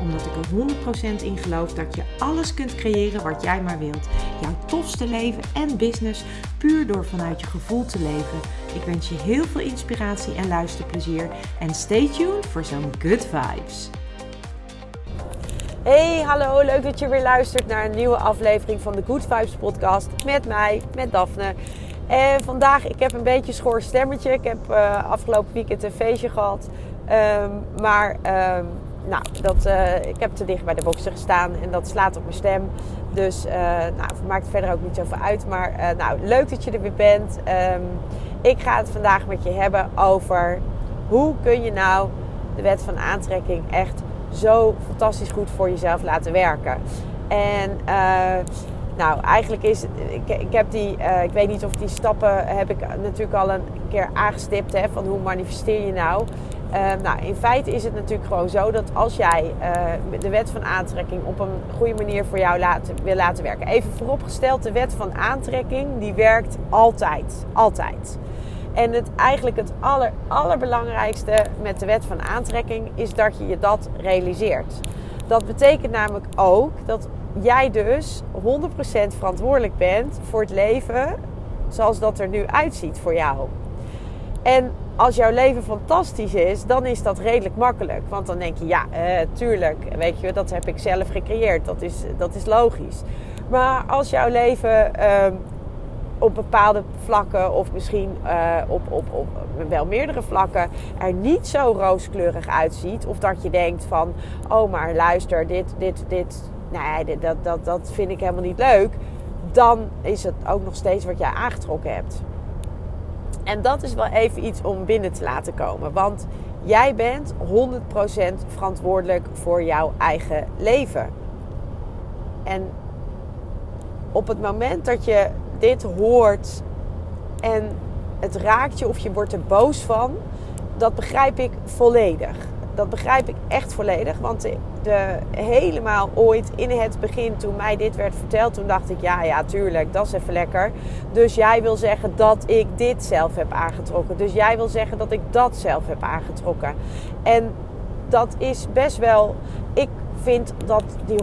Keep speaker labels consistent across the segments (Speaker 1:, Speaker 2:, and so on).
Speaker 1: Omdat ik er 100% in geloof dat je alles kunt creëren wat jij maar wilt. Jouw tofste leven en business puur door vanuit je gevoel te leven. Ik wens je heel veel inspiratie en luisterplezier. En stay tuned voor zo'n good vibes. Hey, hallo. Leuk dat je weer luistert naar een nieuwe aflevering van de Good Vibes podcast. Met mij, met Daphne. En vandaag, ik heb een beetje schoor stemmetje. Ik heb uh, afgelopen weekend een feestje gehad. Um, maar um, nou, dat, uh, ik heb te dicht bij de boxer gestaan en dat slaat op mijn stem. Dus uh, nou, maakt verder ook niet zoveel uit. Maar uh, nou, leuk dat je er weer bent. Um, ik ga het vandaag met je hebben over hoe kun je nou de wet van aantrekking echt zo fantastisch goed voor jezelf laten werken. En nou, eigenlijk is ik, ik heb die, ik weet niet of die stappen heb ik natuurlijk al een keer aangestipt hè, van hoe manifesteer je nou. Uh, nou, in feite is het natuurlijk gewoon zo dat als jij uh, de wet van aantrekking op een goede manier voor jou wil laten werken. Even vooropgesteld, de wet van aantrekking die werkt altijd. Altijd. En het, eigenlijk het aller, allerbelangrijkste met de wet van aantrekking is dat je je dat realiseert. Dat betekent namelijk ook dat jij dus 100% verantwoordelijk bent voor het leven zoals dat er nu uitziet voor jou. En als jouw leven fantastisch is, dan is dat redelijk makkelijk. Want dan denk je, ja, uh, tuurlijk, weet je, dat heb ik zelf gecreëerd. Dat is, dat is logisch. Maar als jouw leven uh, op bepaalde vlakken, of misschien uh, op, op, op wel meerdere vlakken, er niet zo rooskleurig uitziet. Of dat je denkt van, oh maar luister, dit, dit, dit, nee, dit, dat, dat, dat vind ik helemaal niet leuk. Dan is het ook nog steeds wat jij aangetrokken hebt. En dat is wel even iets om binnen te laten komen. Want jij bent 100% verantwoordelijk voor jouw eigen leven. En op het moment dat je dit hoort en het raakt je of je wordt er boos van, dat begrijp ik volledig dat begrijp ik echt volledig. Want de, helemaal ooit in het begin, toen mij dit werd verteld, toen dacht ik: ja, ja, tuurlijk, dat is even lekker. Dus jij wil zeggen dat ik dit zelf heb aangetrokken. Dus jij wil zeggen dat ik dat zelf heb aangetrokken. En dat is best wel. Ik vind dat die 100%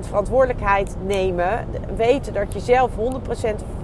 Speaker 1: verantwoordelijkheid nemen, weten dat je zelf 100%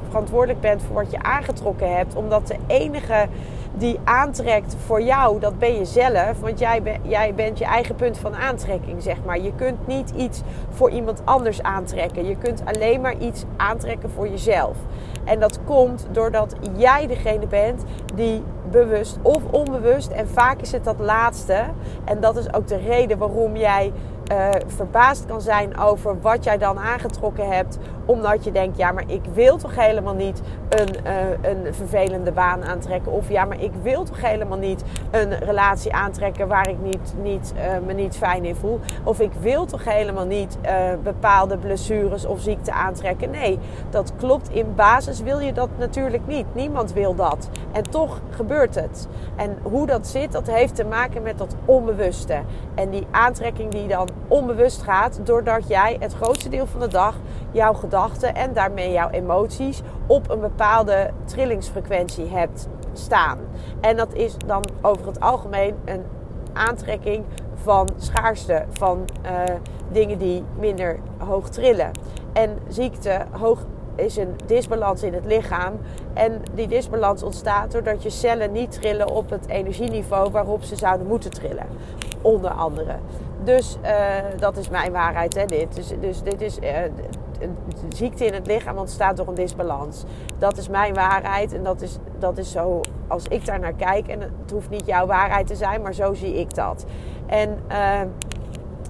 Speaker 1: verantwoordelijk bent voor wat je aangetrokken hebt, omdat de enige die aantrekt voor jou, dat ben je zelf. Want jij, ben, jij bent je eigen punt van aantrekking, zeg maar. Je kunt niet iets voor iemand anders aantrekken. Je kunt alleen maar iets aantrekken voor jezelf. En dat komt doordat jij degene bent die bewust of onbewust, en vaak is het dat laatste. En dat is ook de reden waarom jij uh, verbaasd kan zijn over wat jij dan aangetrokken hebt. Omdat je denkt, ja, maar ik wil toch helemaal niet een, uh, een vervelende baan aantrekken. Of ja, maar ik wil toch helemaal niet een relatie aantrekken waar ik niet, niet, uh, me niet fijn in voel. Of ik wil toch helemaal niet bepaalde blessures of ziekte aantrekken. Nee, dat klopt. In basis wil je dat natuurlijk niet. Niemand wil dat. En toch gebeurt het. En hoe dat zit, dat heeft te maken met dat onbewuste. En die aantrekking die dan onbewust gaat, doordat jij het grootste deel van de dag jouw gedachten en daarmee jouw emoties op een bepaalde trillingsfrequentie hebt staan. En dat is dan over het algemeen een aantrekking van schaarste, van uh, dingen die minder hoog trillen. En ziekte hoog is een disbalans in het lichaam. En die disbalans ontstaat doordat je cellen niet trillen op het energieniveau waarop ze zouden moeten trillen. Onder andere. Dus uh, dat is mijn waarheid, hè, dit. Dus, dus dit is uh, ziekte in het lichaam ontstaat door een disbalans. Dat is mijn waarheid en dat is, dat is zo als ik daar naar kijk. En het hoeft niet jouw waarheid te zijn, maar zo zie ik dat. En uh,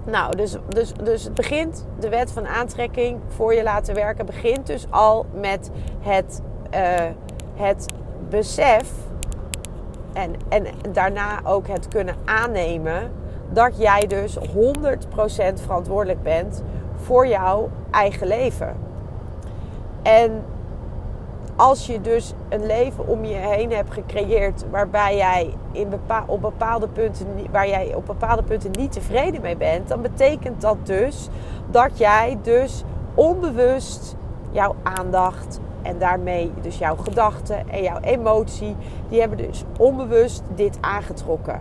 Speaker 1: nou, dus, dus, dus het begint, de wet van aantrekking voor je laten werken, begint dus al met het, het besef en, en daarna ook het kunnen aannemen dat jij dus 100% verantwoordelijk bent voor jouw eigen leven. En als je dus een leven om je heen hebt gecreëerd waarbij jij in op bepaalde punten, waar jij op bepaalde punten niet tevreden mee bent, dan betekent dat dus dat jij dus onbewust jouw aandacht en daarmee dus jouw gedachten en jouw emotie, die hebben dus onbewust dit aangetrokken.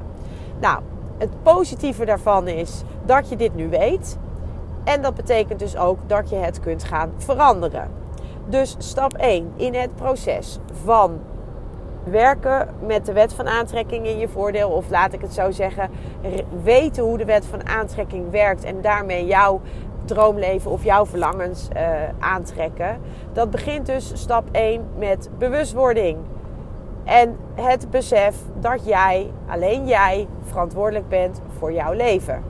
Speaker 1: Nou, het positieve daarvan is dat je dit nu weet. En dat betekent dus ook dat je het kunt gaan veranderen. Dus stap 1 in het proces van werken met de wet van aantrekking in je voordeel, of laat ik het zo zeggen, weten hoe de wet van aantrekking werkt en daarmee jouw droomleven of jouw verlangens uh, aantrekken. Dat begint dus stap 1 met bewustwording. En het besef dat jij, alleen jij, verantwoordelijk bent voor jouw leven.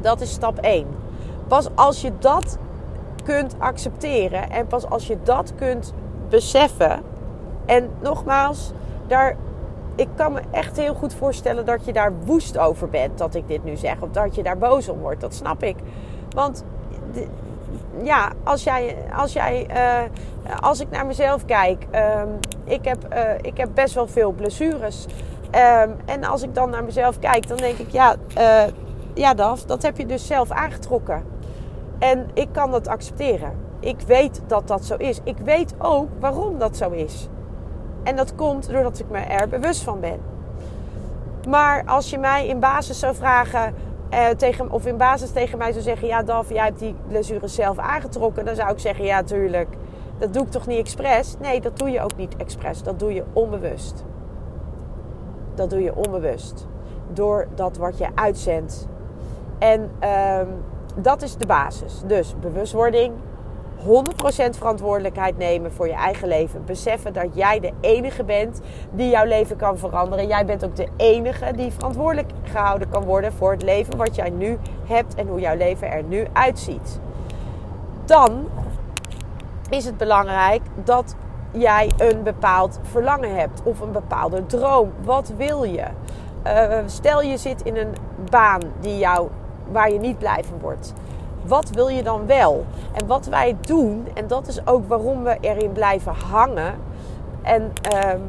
Speaker 1: Dat is stap 1. Pas als je dat kunt accepteren en pas als je dat kunt beseffen. En nogmaals, daar, ik kan me echt heel goed voorstellen dat je daar woest over bent dat ik dit nu zeg. Of dat je daar boos om wordt. Dat snap ik. Want ja, als jij, als jij, uh, als ik naar mezelf kijk, um, ik, heb, uh, ik heb best wel veel blessures. Um, en als ik dan naar mezelf kijk, dan denk ik, ja, uh, ja, Daf, dat heb je dus zelf aangetrokken. En ik kan dat accepteren. Ik weet dat dat zo is. Ik weet ook waarom dat zo is. En dat komt doordat ik me er bewust van ben. Maar als je mij in basis zou vragen, eh, tegen, of in basis tegen mij zou zeggen: Ja, Daf, jij hebt die blessure zelf aangetrokken. Dan zou ik zeggen: Ja, tuurlijk. Dat doe ik toch niet expres? Nee, dat doe je ook niet expres. Dat doe je onbewust. Dat doe je onbewust. Door dat wat je uitzendt. En ehm, dat is de basis. Dus bewustwording, 100% verantwoordelijkheid nemen voor je eigen leven. Beseffen dat jij de enige bent die jouw leven kan veranderen. Jij bent ook de enige die verantwoordelijk gehouden kan worden voor het leven wat jij nu hebt en hoe jouw leven er nu uitziet. Dan is het belangrijk dat jij een bepaald verlangen hebt of een bepaalde droom. Wat wil je? Uh, stel je zit in een baan die jou, waar je niet blij van wordt wat wil je dan wel? En wat wij doen, en dat is ook waarom we erin blijven hangen. En um,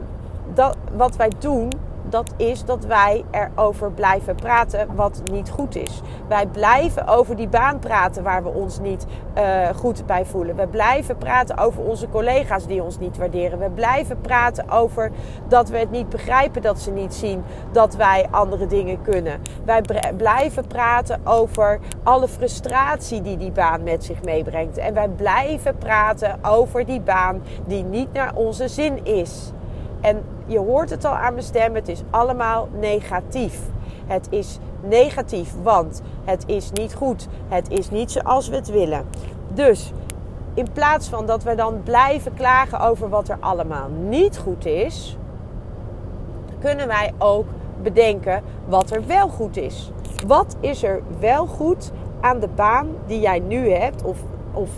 Speaker 1: dat, wat wij doen, dat is dat wij erover blijven praten wat niet goed is. Wij blijven over die baan praten waar we ons niet uh, goed bij voelen. We blijven praten over onze collega's die ons niet waarderen. We blijven praten over dat we het niet begrijpen dat ze niet zien dat wij andere dingen kunnen. Wij blijven praten over alle frustratie die die baan met zich meebrengt. En wij blijven praten over die baan die niet naar onze zin is. En je hoort het al aan mijn stem, het is allemaal negatief. Het is negatief, want het is niet goed. Het is niet zoals we het willen. Dus in plaats van dat we dan blijven klagen over wat er allemaal niet goed is, kunnen wij ook bedenken wat er wel goed is. Wat is er wel goed aan de baan die jij nu hebt, of, of,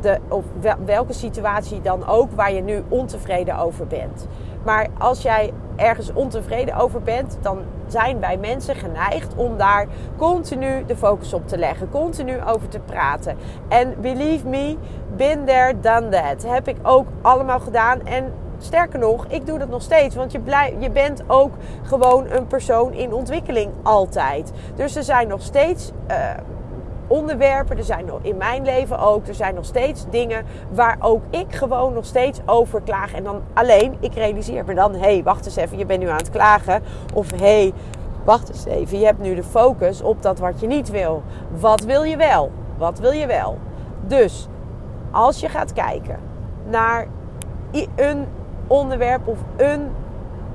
Speaker 1: de, of welke situatie dan ook waar je nu ontevreden over bent? Maar als jij ergens ontevreden over bent, dan zijn wij mensen geneigd om daar continu de focus op te leggen, continu over te praten. En believe me, been there, done that. Heb ik ook allemaal gedaan. En sterker nog, ik doe dat nog steeds. Want je, blij, je bent ook gewoon een persoon in ontwikkeling altijd. Dus er zijn nog steeds. Uh, onderwerpen. Er zijn in mijn leven ook. Er zijn nog steeds dingen waar ook ik gewoon nog steeds over klaag. En dan alleen, ik realiseer me dan: hé, hey, wacht eens even, je bent nu aan het klagen. Of hé, hey, wacht eens even, je hebt nu de focus op dat wat je niet wil. Wat wil je wel? Wat wil je wel? Dus als je gaat kijken naar een onderwerp of een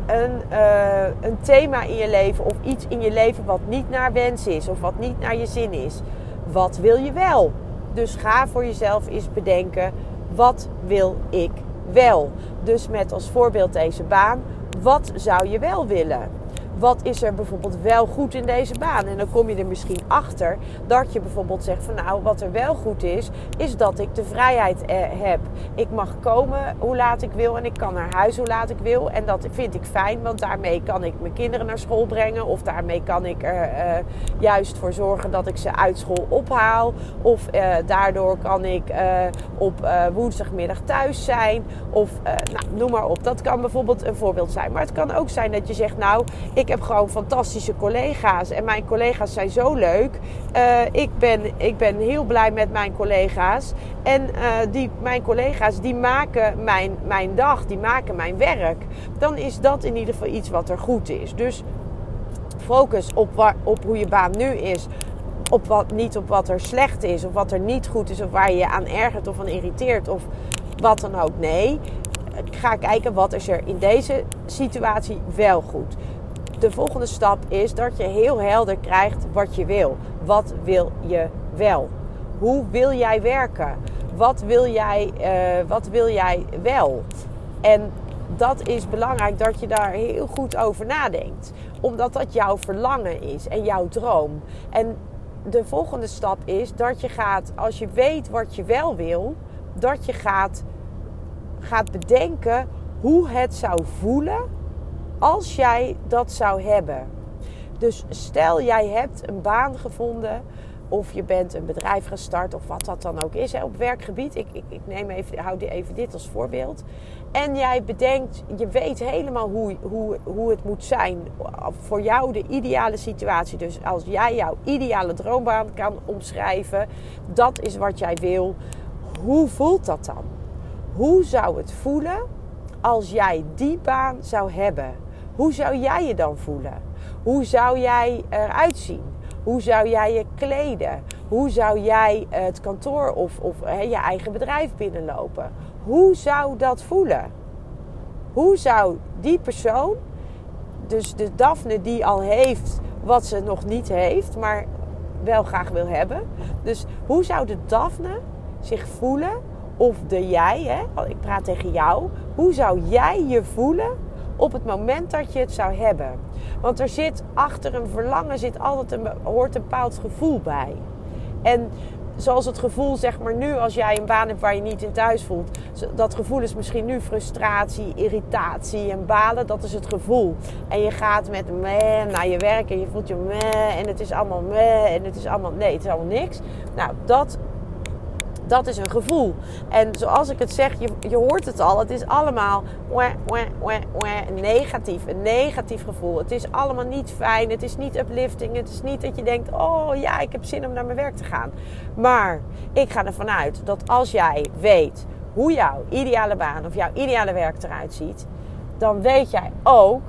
Speaker 1: een, uh, een thema in je leven of iets in je leven wat niet naar wens is of wat niet naar je zin is wat wil je wel? Dus ga voor jezelf eens bedenken, wat wil ik wel? Dus met als voorbeeld deze baan, wat zou je wel willen? Wat is er bijvoorbeeld wel goed in deze baan? En dan kom je er misschien achter dat je bijvoorbeeld zegt van nou, wat er wel goed is, is dat ik de vrijheid eh, heb. Ik mag komen hoe laat ik wil en ik kan naar huis hoe laat ik wil. En dat vind ik fijn, want daarmee kan ik mijn kinderen naar school brengen. Of daarmee kan ik er eh, juist voor zorgen dat ik ze uit school ophaal. Of eh, daardoor kan ik op woensdagmiddag thuis zijn. Of nou, noem maar op. Dat kan bijvoorbeeld een voorbeeld zijn. Maar het kan ook zijn dat je zegt, nou, ik heb gewoon fantastische collega's. En mijn collega's zijn zo leuk. ik, ben, ik ben heel blij met mijn collega's. En die, mijn collega's die maken mijn, mijn dag, die maken mijn werk. Dan is dat in ieder geval iets wat er goed is. Dus focus op, waar, op hoe je baan nu is. Op wat, niet op wat er slecht is of wat er niet goed is of waar je je aan ergert of aan irriteert of wat dan ook. Nee, ga kijken wat is er in deze situatie wel goed. De volgende stap is dat je heel helder krijgt wat je wil. Wat wil je wel? Hoe wil jij werken? Wat wil jij, uh, wat wil jij wel? En dat is belangrijk dat je daar heel goed over nadenkt. Omdat dat jouw verlangen is en jouw droom. En de volgende stap is dat je gaat, als je weet wat je wel wil, dat je gaat, gaat bedenken hoe het zou voelen als jij dat zou hebben. Dus stel jij hebt een baan gevonden of je bent een bedrijf gestart of wat dat dan ook is op werkgebied. Ik, ik, ik neem even, hou even dit als voorbeeld. En jij bedenkt, je weet helemaal hoe, hoe, hoe het moet zijn voor jou de ideale situatie. Dus als jij jouw ideale droombaan kan omschrijven, dat is wat jij wil. Hoe voelt dat dan? Hoe zou het voelen als jij die baan zou hebben? Hoe zou jij je dan voelen? Hoe zou jij eruit zien? Hoe zou jij je kleden? Hoe zou jij het kantoor of, of je eigen bedrijf binnenlopen? Hoe zou dat voelen? Hoe zou die persoon, dus de Daphne die al heeft wat ze nog niet heeft, maar wel graag wil hebben. Dus hoe zou de Daphne zich voelen? Of de jij, hè? ik praat tegen jou. Hoe zou jij je voelen op het moment dat je het zou hebben? Want er zit achter een verlangen zit altijd een, hoort een bepaald gevoel bij. En zoals het gevoel, zeg maar nu, als jij een baan hebt waar je niet in thuis voelt. Dat gevoel is misschien nu frustratie, irritatie en balen. Dat is het gevoel. En je gaat met meh naar je werk en je voelt je meh en het is allemaal meh en het is allemaal, nee, het is allemaal niks. Nou, dat dat is een gevoel. En zoals ik het zeg, je, je hoort het al. Het is allemaal negatief. Een negatief gevoel. Het is allemaal niet fijn. Het is niet uplifting. Het is niet dat je denkt: oh ja, ik heb zin om naar mijn werk te gaan. Maar ik ga ervan uit dat als jij weet hoe jouw ideale baan of jouw ideale werk eruit ziet, dan weet jij ook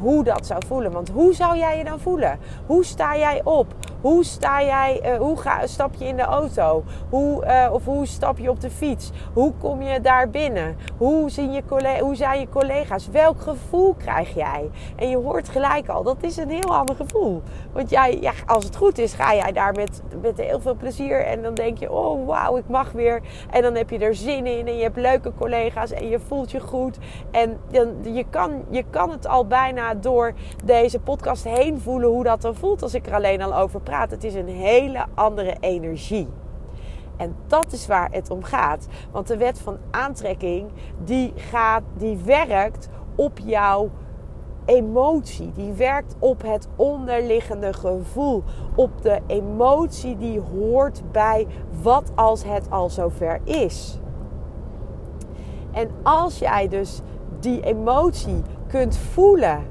Speaker 1: hoe dat zou voelen. Want hoe zou jij je dan voelen? Hoe sta jij op? Hoe sta jij, uh, hoe ga, stap je in de auto? Hoe, uh, of hoe stap je op de fiets? Hoe kom je daar binnen? Hoe, zien je hoe zijn je collega's? Welk gevoel krijg jij? En je hoort gelijk al, dat is een heel ander gevoel. Want jij, ja, als het goed is, ga jij daar met, met heel veel plezier. En dan denk je, oh wauw, ik mag weer. En dan heb je er zin in. En je hebt leuke collega's. En je voelt je goed. En dan, je, kan, je kan het al bijna door deze podcast heen voelen hoe dat dan voelt als ik er alleen al over praat. Het is een hele andere energie. En dat is waar het om gaat. Want de wet van aantrekking, die, gaat, die werkt op jouw emotie. Die werkt op het onderliggende gevoel. Op de emotie die hoort bij wat als het al zover is. En als jij dus die emotie kunt voelen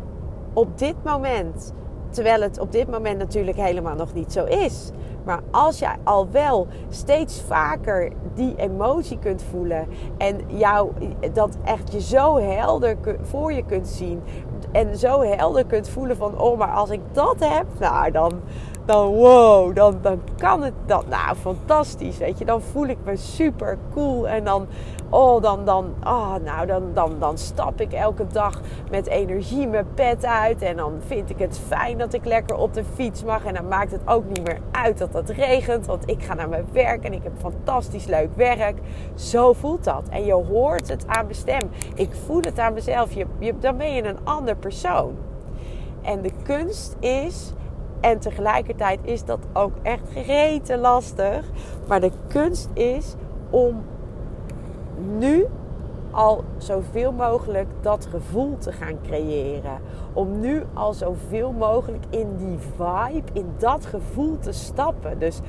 Speaker 1: op dit moment Terwijl het op dit moment natuurlijk helemaal nog niet zo is. Maar als jij al wel steeds vaker die emotie kunt voelen en jou dat echt je zo helder voor je kunt zien en zo helder kunt voelen van oh maar als ik dat heb, nou dan dan wow, dan, dan kan het dat. Nou, fantastisch, weet je. Dan voel ik me super cool. En dan, oh, dan, dan, oh, nou, dan, dan, dan stap ik elke dag met energie mijn pet uit. En dan vind ik het fijn dat ik lekker op de fiets mag. En dan maakt het ook niet meer uit dat het regent. Want ik ga naar mijn werk en ik heb fantastisch leuk werk. Zo voelt dat. En je hoort het aan mijn stem. Ik voel het aan mezelf. Je, je, dan ben je een ander persoon. En de kunst is, en tegelijkertijd is dat ook echt gereten lastig. Maar de kunst is om nu al zoveel mogelijk dat gevoel te gaan creëren. Om nu al zoveel mogelijk in die vibe, in dat gevoel te stappen. Dus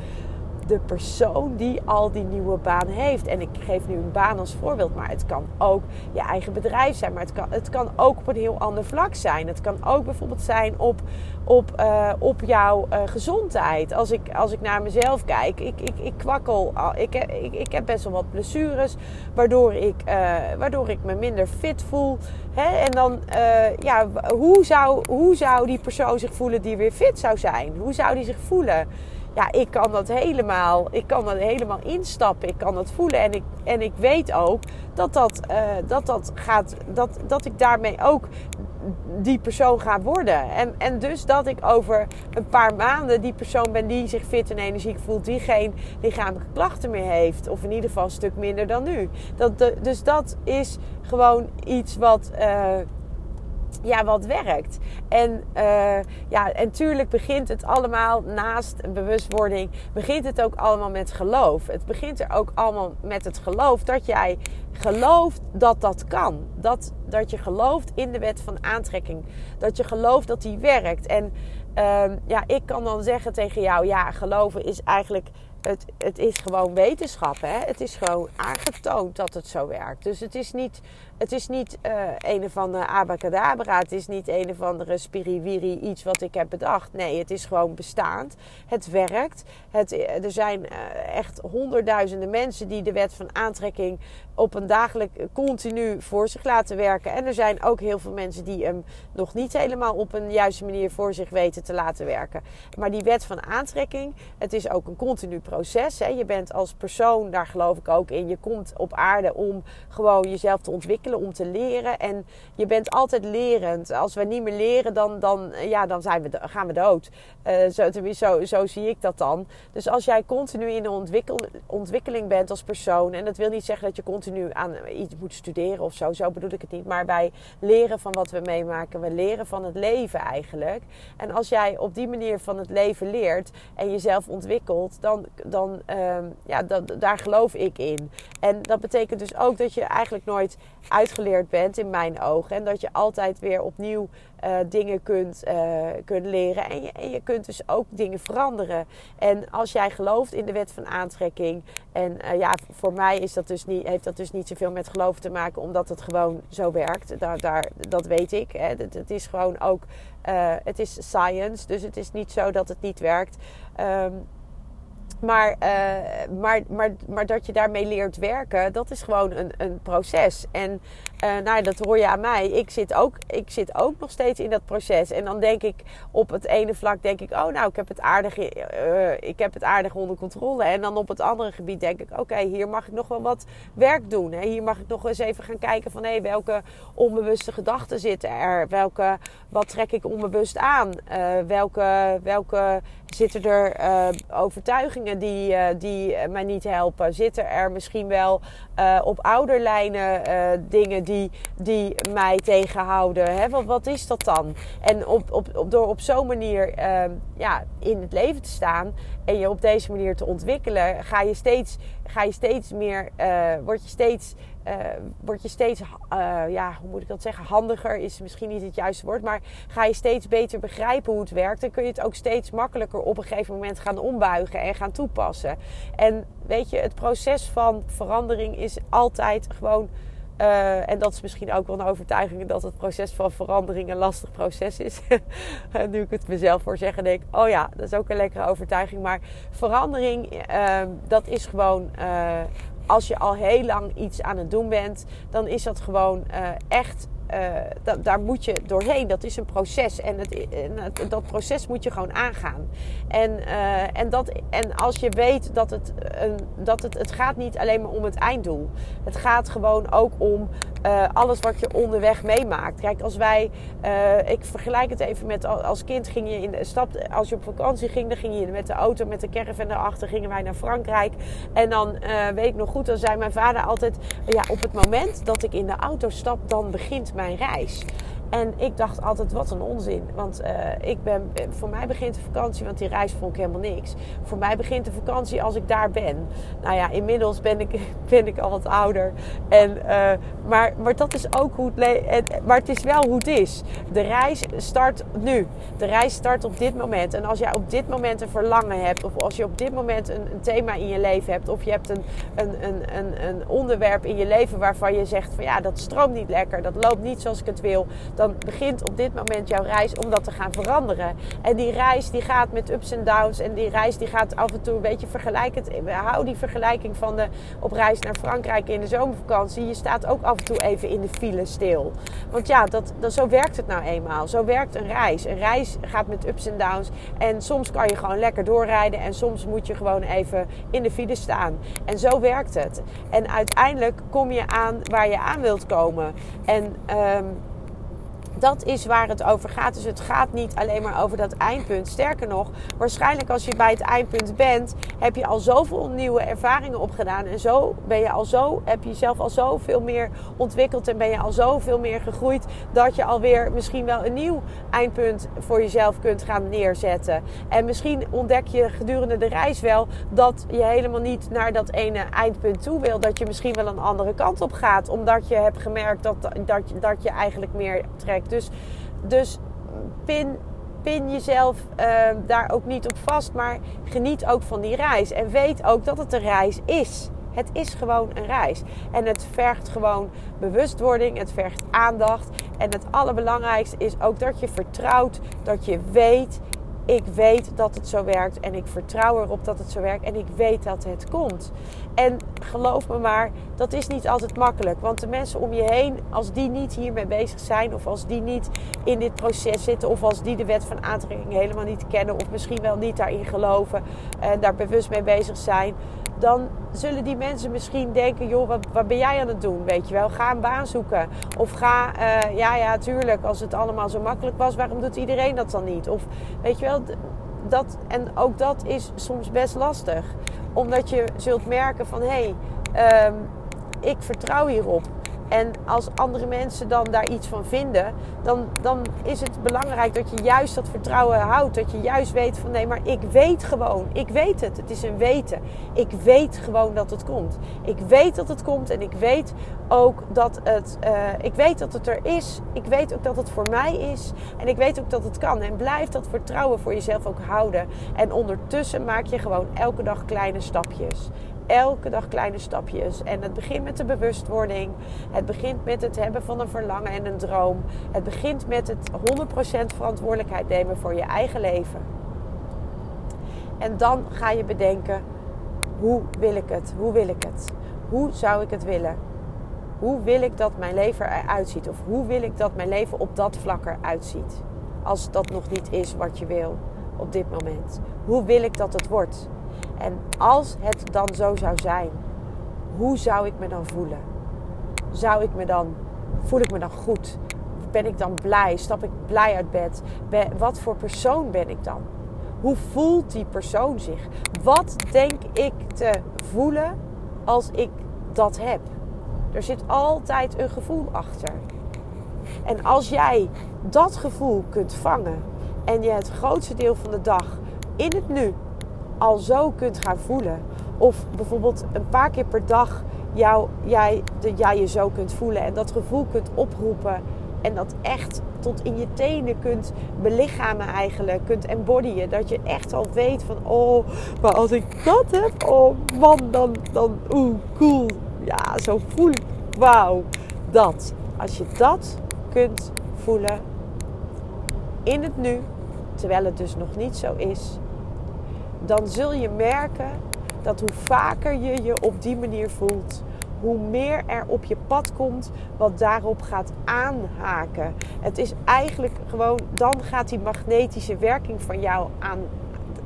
Speaker 1: de persoon die al die nieuwe baan heeft. En ik geef nu een baan als voorbeeld, maar het kan ook je eigen bedrijf zijn. Maar het kan, het kan ook op een heel ander vlak zijn. Het kan ook bijvoorbeeld zijn op, op, uh, op jouw uh, gezondheid. Als ik, als ik naar mezelf kijk, ik, ik, ik kwakkel. Ik, ik, ik heb best wel wat blessures, waardoor ik, uh, waardoor ik me minder fit voel. En dan, ja, hoe zou, hoe zou die persoon zich voelen die weer fit zou zijn? Hoe zou die zich voelen? Ja, ik kan dat helemaal, ik kan dat helemaal instappen. Ik kan dat voelen. En ik, en ik weet ook dat dat, uh, dat, dat gaat, dat, dat ik daarmee ook die persoon ga worden. En, en dus dat ik over een paar maanden die persoon ben die zich fit en energiek voelt, die geen lichamelijke klachten meer heeft. Of in ieder geval een stuk minder dan nu. Dat, dus dat is gewoon iets wat. Uh, ja, wat werkt. En uh, ja, en tuurlijk begint het allemaal naast bewustwording, begint het ook allemaal met geloof. Het begint er ook allemaal met het geloof dat jij gelooft dat dat kan. Dat, dat je gelooft in de wet van aantrekking. Dat je gelooft dat die werkt. En uh, ja, ik kan dan zeggen tegen jou, ja, geloven is eigenlijk het, het is gewoon wetenschap. Hè? Het is gewoon aangetoond dat het zo werkt. Dus het is niet, het is niet uh, een of andere abacadabra. Het is niet een of andere spiriwiri iets wat ik heb bedacht. Nee, het is gewoon bestaand. Het werkt. Het, er zijn uh, echt honderdduizenden mensen die de wet van aantrekking op een dagelijk continu voor zich laten werken. En er zijn ook heel veel mensen die hem nog niet helemaal op een juiste manier voor zich weten te laten werken. Maar die wet van aantrekking, het is ook een continu proces. Hè. Je bent als persoon, daar geloof ik ook in, je komt op aarde om gewoon jezelf te ontwikkelen, om te leren. En je bent altijd lerend. Als we niet meer leren, dan, dan, ja, dan zijn we, gaan we dood. Uh, zo, zo, zo zie ik dat dan. Dus als jij continu in ontwikkel, ontwikkeling bent als persoon, en dat wil niet zeggen dat je continu aan iets moet studeren of zo. Zo bedoel ik het niet. Maar wij leren van wat we meemaken. We leren van het leven eigenlijk. En als jij op die manier van het leven leert en jezelf ontwikkelt, dan, dan um, ja, daar geloof ik in. En dat betekent dus ook dat je eigenlijk nooit uitgeleerd bent in mijn ogen. En dat je altijd weer opnieuw uh, dingen kunt, uh, kunt leren. En je, en je kunt dus ook dingen veranderen. En als jij gelooft in de wet van aantrekking. En uh, ja, voor mij is dat dus niet, heeft dat dus niet zoveel met geloof te maken, omdat het gewoon zo werkt. Daar, daar, dat weet ik. Hè. Het, is gewoon ook. het is science, dus het is niet zo dat het niet werkt. Um, maar, uh, maar, maar, maar dat je daarmee leert werken, dat is gewoon een, een proces. En uh, nou, dat hoor je aan mij. Ik zit, ook, ik zit ook nog steeds in dat proces. En dan denk ik op het ene vlak, denk ik, oh nou, ik heb het aardig, uh, ik heb het aardig onder controle. En dan op het andere gebied denk ik, oké, hier mag ik nog wel wat werk doen. Hè? Hier mag ik nog eens even gaan kijken van, hé, welke onbewuste gedachten zitten er? Welke, wat trek ik onbewust aan? welke, welke zitten er overtuigingen die, die mij niet helpen? Zitten er misschien wel op ouderlijnen dingen die die, die mij tegenhouden. Hè? Wat, wat is dat dan? En op, op, op, door op zo'n manier uh, ja, in het leven te staan en je op deze manier te ontwikkelen, ga je steeds, ga je steeds meer, uh, word je steeds, uh, word je steeds uh, ja, hoe moet ik dat zeggen? Handiger is misschien niet het juiste woord, maar ga je steeds beter begrijpen hoe het werkt. Dan kun je het ook steeds makkelijker op een gegeven moment gaan ombuigen en gaan toepassen. En weet je, het proces van verandering is altijd gewoon uh, en dat is misschien ook wel een overtuiging dat het proces van verandering een lastig proces is. nu ik het mezelf voor zeggen, denk ik, oh ja, dat is ook een lekkere overtuiging. Maar verandering, uh, dat is gewoon, uh, als je al heel lang iets aan het doen bent, dan is dat gewoon echt uh, daar moet je doorheen. Dat is een proces. En, het, en dat proces moet je gewoon aangaan. En, uh, en, dat, en als je weet dat, het, een, dat het, het gaat niet alleen maar om het einddoel. Het gaat gewoon ook om uh, alles wat je onderweg meemaakt. Kijk, als wij, ik vergelijk het even met als kind ging je in de stap, als je op vakantie ging, dan ging je met de auto, met de caravan erachter, gingen wij naar Frankrijk. En dan weet ik nog goed, dan zei mijn vader altijd, ja, op het moment dat ik in de auto stap, dan begint mijn reis. En ik dacht altijd, wat een onzin. Want uh, ik ben, voor mij begint de vakantie, want die reis vond ik helemaal niks. Voor mij begint de vakantie als ik daar ben. Nou ja, inmiddels ben ik, ben ik al wat ouder. En, uh, maar, maar dat is ook hoe het Maar het is wel hoe het is. De reis start nu. De reis start op dit moment. En als jij op dit moment een verlangen hebt, of als je op dit moment een, een thema in je leven hebt, of je hebt een, een, een, een, een onderwerp in je leven waarvan je zegt van ja, dat stroomt niet lekker, dat loopt niet zoals ik het wil, dan begint op dit moment jouw reis om dat te gaan veranderen. En die reis die gaat met ups en downs en die reis die gaat af en toe een beetje vergelijkend. Hou die vergelijking van de op reis naar Frankrijk in de zomervakantie. Je staat ook af en toe even in de file stil. Want ja, dat, dat, zo werkt het nou eenmaal. Zo werkt een reis. Een reis gaat met ups en downs. En soms kan je gewoon lekker doorrijden en soms moet je gewoon even in de file staan. En zo werkt het. En uiteindelijk kom je aan waar je aan wilt komen. En um, dat is waar het over gaat. Dus het gaat niet alleen maar over dat eindpunt. Sterker nog, waarschijnlijk als je bij het eindpunt bent, heb je al zoveel nieuwe ervaringen opgedaan. En zo ben je al zo, heb je jezelf al zoveel meer ontwikkeld en ben je al zoveel meer gegroeid. Dat je alweer misschien wel een nieuw eindpunt voor jezelf kunt gaan neerzetten. En misschien ontdek je gedurende de reis wel dat je helemaal niet naar dat ene eindpunt toe wil. Dat je misschien wel een andere kant op gaat. Omdat je hebt gemerkt dat, dat, dat je eigenlijk meer trekt dus, dus pin, pin jezelf uh, daar ook niet op vast, maar geniet ook van die reis. En weet ook dat het een reis is. Het is gewoon een reis. En het vergt gewoon bewustwording, het vergt aandacht. En het allerbelangrijkste is ook dat je vertrouwt, dat je weet ik weet dat het zo werkt en ik vertrouw erop dat het zo werkt en ik weet dat het komt. En geloof me maar, dat is niet altijd makkelijk. Want de mensen om je heen, als die niet hiermee bezig zijn, of als die niet in dit proces zitten, of als die de wet van aantrekking helemaal niet kennen, of misschien wel niet daarin geloven en daar bewust mee bezig zijn, dan zullen die mensen misschien denken: joh, wat, wat ben jij aan het doen? Weet je wel, ga een baan zoeken. Of ga, uh, ja, ja, tuurlijk, als het allemaal zo makkelijk was, waarom doet iedereen dat dan niet? Of weet je wel, dat, en ook dat is soms best lastig, omdat je zult merken van hé, hey, um, ik vertrouw hierop. En als andere mensen dan daar iets van vinden, dan, dan is het belangrijk dat je juist dat vertrouwen houdt. Dat je juist weet van nee, maar ik weet gewoon. Ik weet het. Het is een weten. Ik weet gewoon dat het komt. Ik weet dat het komt en ik weet ook dat het, uh, ik weet dat het er is. Ik weet ook dat het voor mij is. En ik weet ook dat het kan. En blijf dat vertrouwen voor jezelf ook houden. En ondertussen maak je gewoon elke dag kleine stapjes elke dag kleine stapjes. En het begint met de bewustwording. Het begint met het hebben van een verlangen en een droom. Het begint met het 100% verantwoordelijkheid nemen voor je eigen leven. En dan ga je bedenken: hoe wil ik het? Hoe wil ik het? Hoe zou ik het willen? Hoe wil ik dat mijn leven eruit ziet? Of hoe wil ik dat mijn leven op dat vlak eruit ziet? Als dat nog niet is wat je wil op dit moment. Hoe wil ik dat het wordt? En als het dan zo zou zijn, hoe zou ik me dan voelen? Zou ik me dan, voel ik me dan goed? Ben ik dan blij? Stap ik blij uit bed? wat voor persoon ben ik dan? Hoe voelt die persoon zich? Wat denk ik te voelen als ik dat heb? Er zit altijd een gevoel achter. En als jij dat gevoel kunt vangen en je het grootste deel van de dag in het nu al zo kunt gaan voelen. Of bijvoorbeeld een paar keer per dag jou, jij, de, jij je zo kunt voelen en dat gevoel kunt oproepen. En dat echt tot in je tenen kunt belichamen eigenlijk, kunt embodyen. Dat je echt al weet van, oh, maar als ik dat heb, oh man, dan, dan oeh, cool. Ja, zo voel ik, wauw, dat. Als je dat kunt voelen in het nu, terwijl het dus nog niet zo is, dan zul je merken dat hoe vaker je je op die manier voelt, hoe meer er op je pad komt wat daarop gaat aanhaken. Het is eigenlijk gewoon, dan gaat die magnetische werking van jou aan,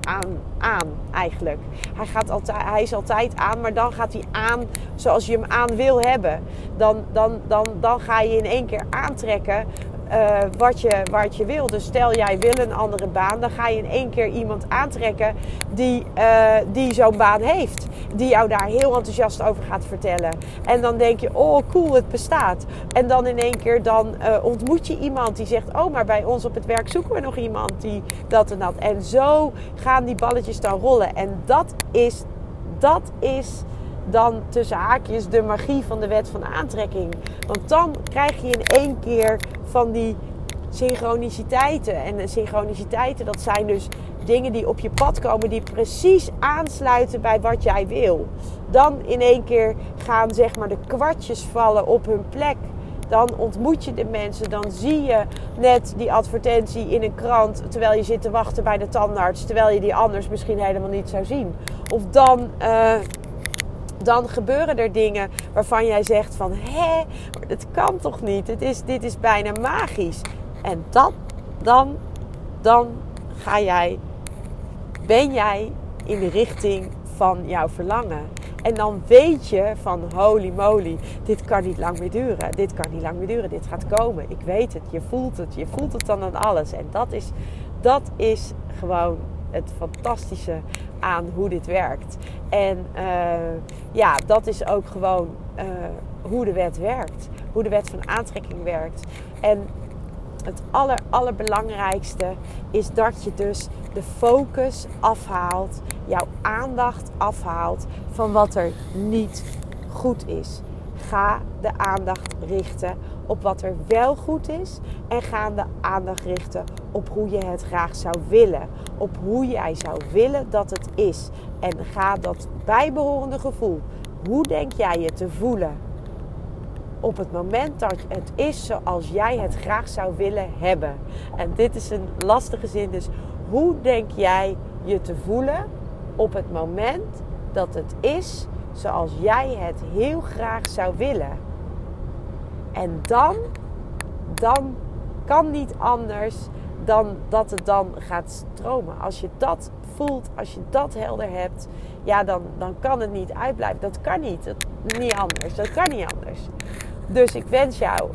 Speaker 1: aan, aan eigenlijk. Hij, gaat altijd, hij is altijd aan, maar dan gaat hij aan zoals je hem aan wil hebben. Dan, dan, dan, dan ga je in één keer aantrekken uh, wat, je, wat je wil. Dus stel jij wil een andere baan, dan ga je in één keer iemand aantrekken die, uh, die zo'n baan heeft. die jou daar heel enthousiast over gaat vertellen. En dan denk je, oh cool, het bestaat. En dan in één keer dan uh, ontmoet je iemand die zegt, oh maar bij ons op het werk zoeken we nog iemand die dat en dat. En zo gaan die balletjes dan rollen. En dat is, dat is dan tussen haakjes de magie van de wet van aantrekking. Want dan krijg je in één keer van die synchroniciteiten. En synchroniciteiten, dat zijn dus dingen die op je pad komen die precies aansluiten bij wat jij wil. Dan in één keer gaan zeg maar de kwartjes vallen op hun plek. Dan ontmoet je de mensen, dan zie je net die advertentie in een krant terwijl je zit te wachten bij de tandarts, terwijl je die anders misschien helemaal niet zou zien. Of dan uh, dan gebeuren er dingen waarvan jij zegt van... hé, het kan toch niet? Het is, dit is bijna magisch. En dat, dan, dan ga jij, ben jij in de richting van jouw verlangen. En dan weet je van holy moly, dit kan niet lang meer duren. Dit kan niet lang meer duren. Dit gaat komen. Ik weet het. Je voelt het. Je voelt het dan aan alles. En dat is, dat is gewoon het fantastische aan hoe dit werkt. En uh, ja, dat is ook gewoon uh, hoe de wet werkt. Hoe de wet van aantrekking werkt. En het aller, allerbelangrijkste is dat je dus de focus afhaalt, jouw aandacht afhaalt van wat er niet goed is. Ga de aandacht richten op wat er wel goed is en ga de aandacht richten op hoe je het graag zou willen. Op hoe jij zou willen dat het is. En ga dat bijbehorende gevoel, hoe denk jij je te voelen op het moment dat het is zoals jij het graag zou willen hebben. En dit is een lastige zin, dus hoe denk jij je te voelen op het moment dat het is zoals jij het heel graag zou willen? En dan, dan kan niet anders dan dat het dan gaat stromen. Als je dat voelt, als je dat helder hebt, ja, dan, dan kan het niet uitblijven. Dat kan niet. Dat, niet anders. Dat kan niet anders. Dus ik wens jou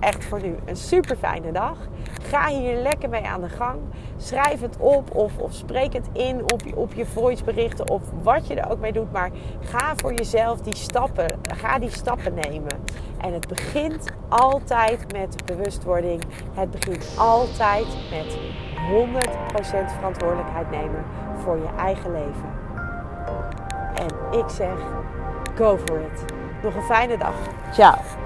Speaker 1: echt voor nu een super fijne dag. Ga hier lekker mee aan de gang. Schrijf het op of, of spreek het in op je, op je voiceberichten of wat je er ook mee doet. Maar ga voor jezelf die stappen, ga die stappen nemen. En het begint altijd met bewustwording. Het begint altijd met 100% verantwoordelijkheid nemen voor je eigen leven. En ik zeg, go for it. Nog een fijne dag. Ciao.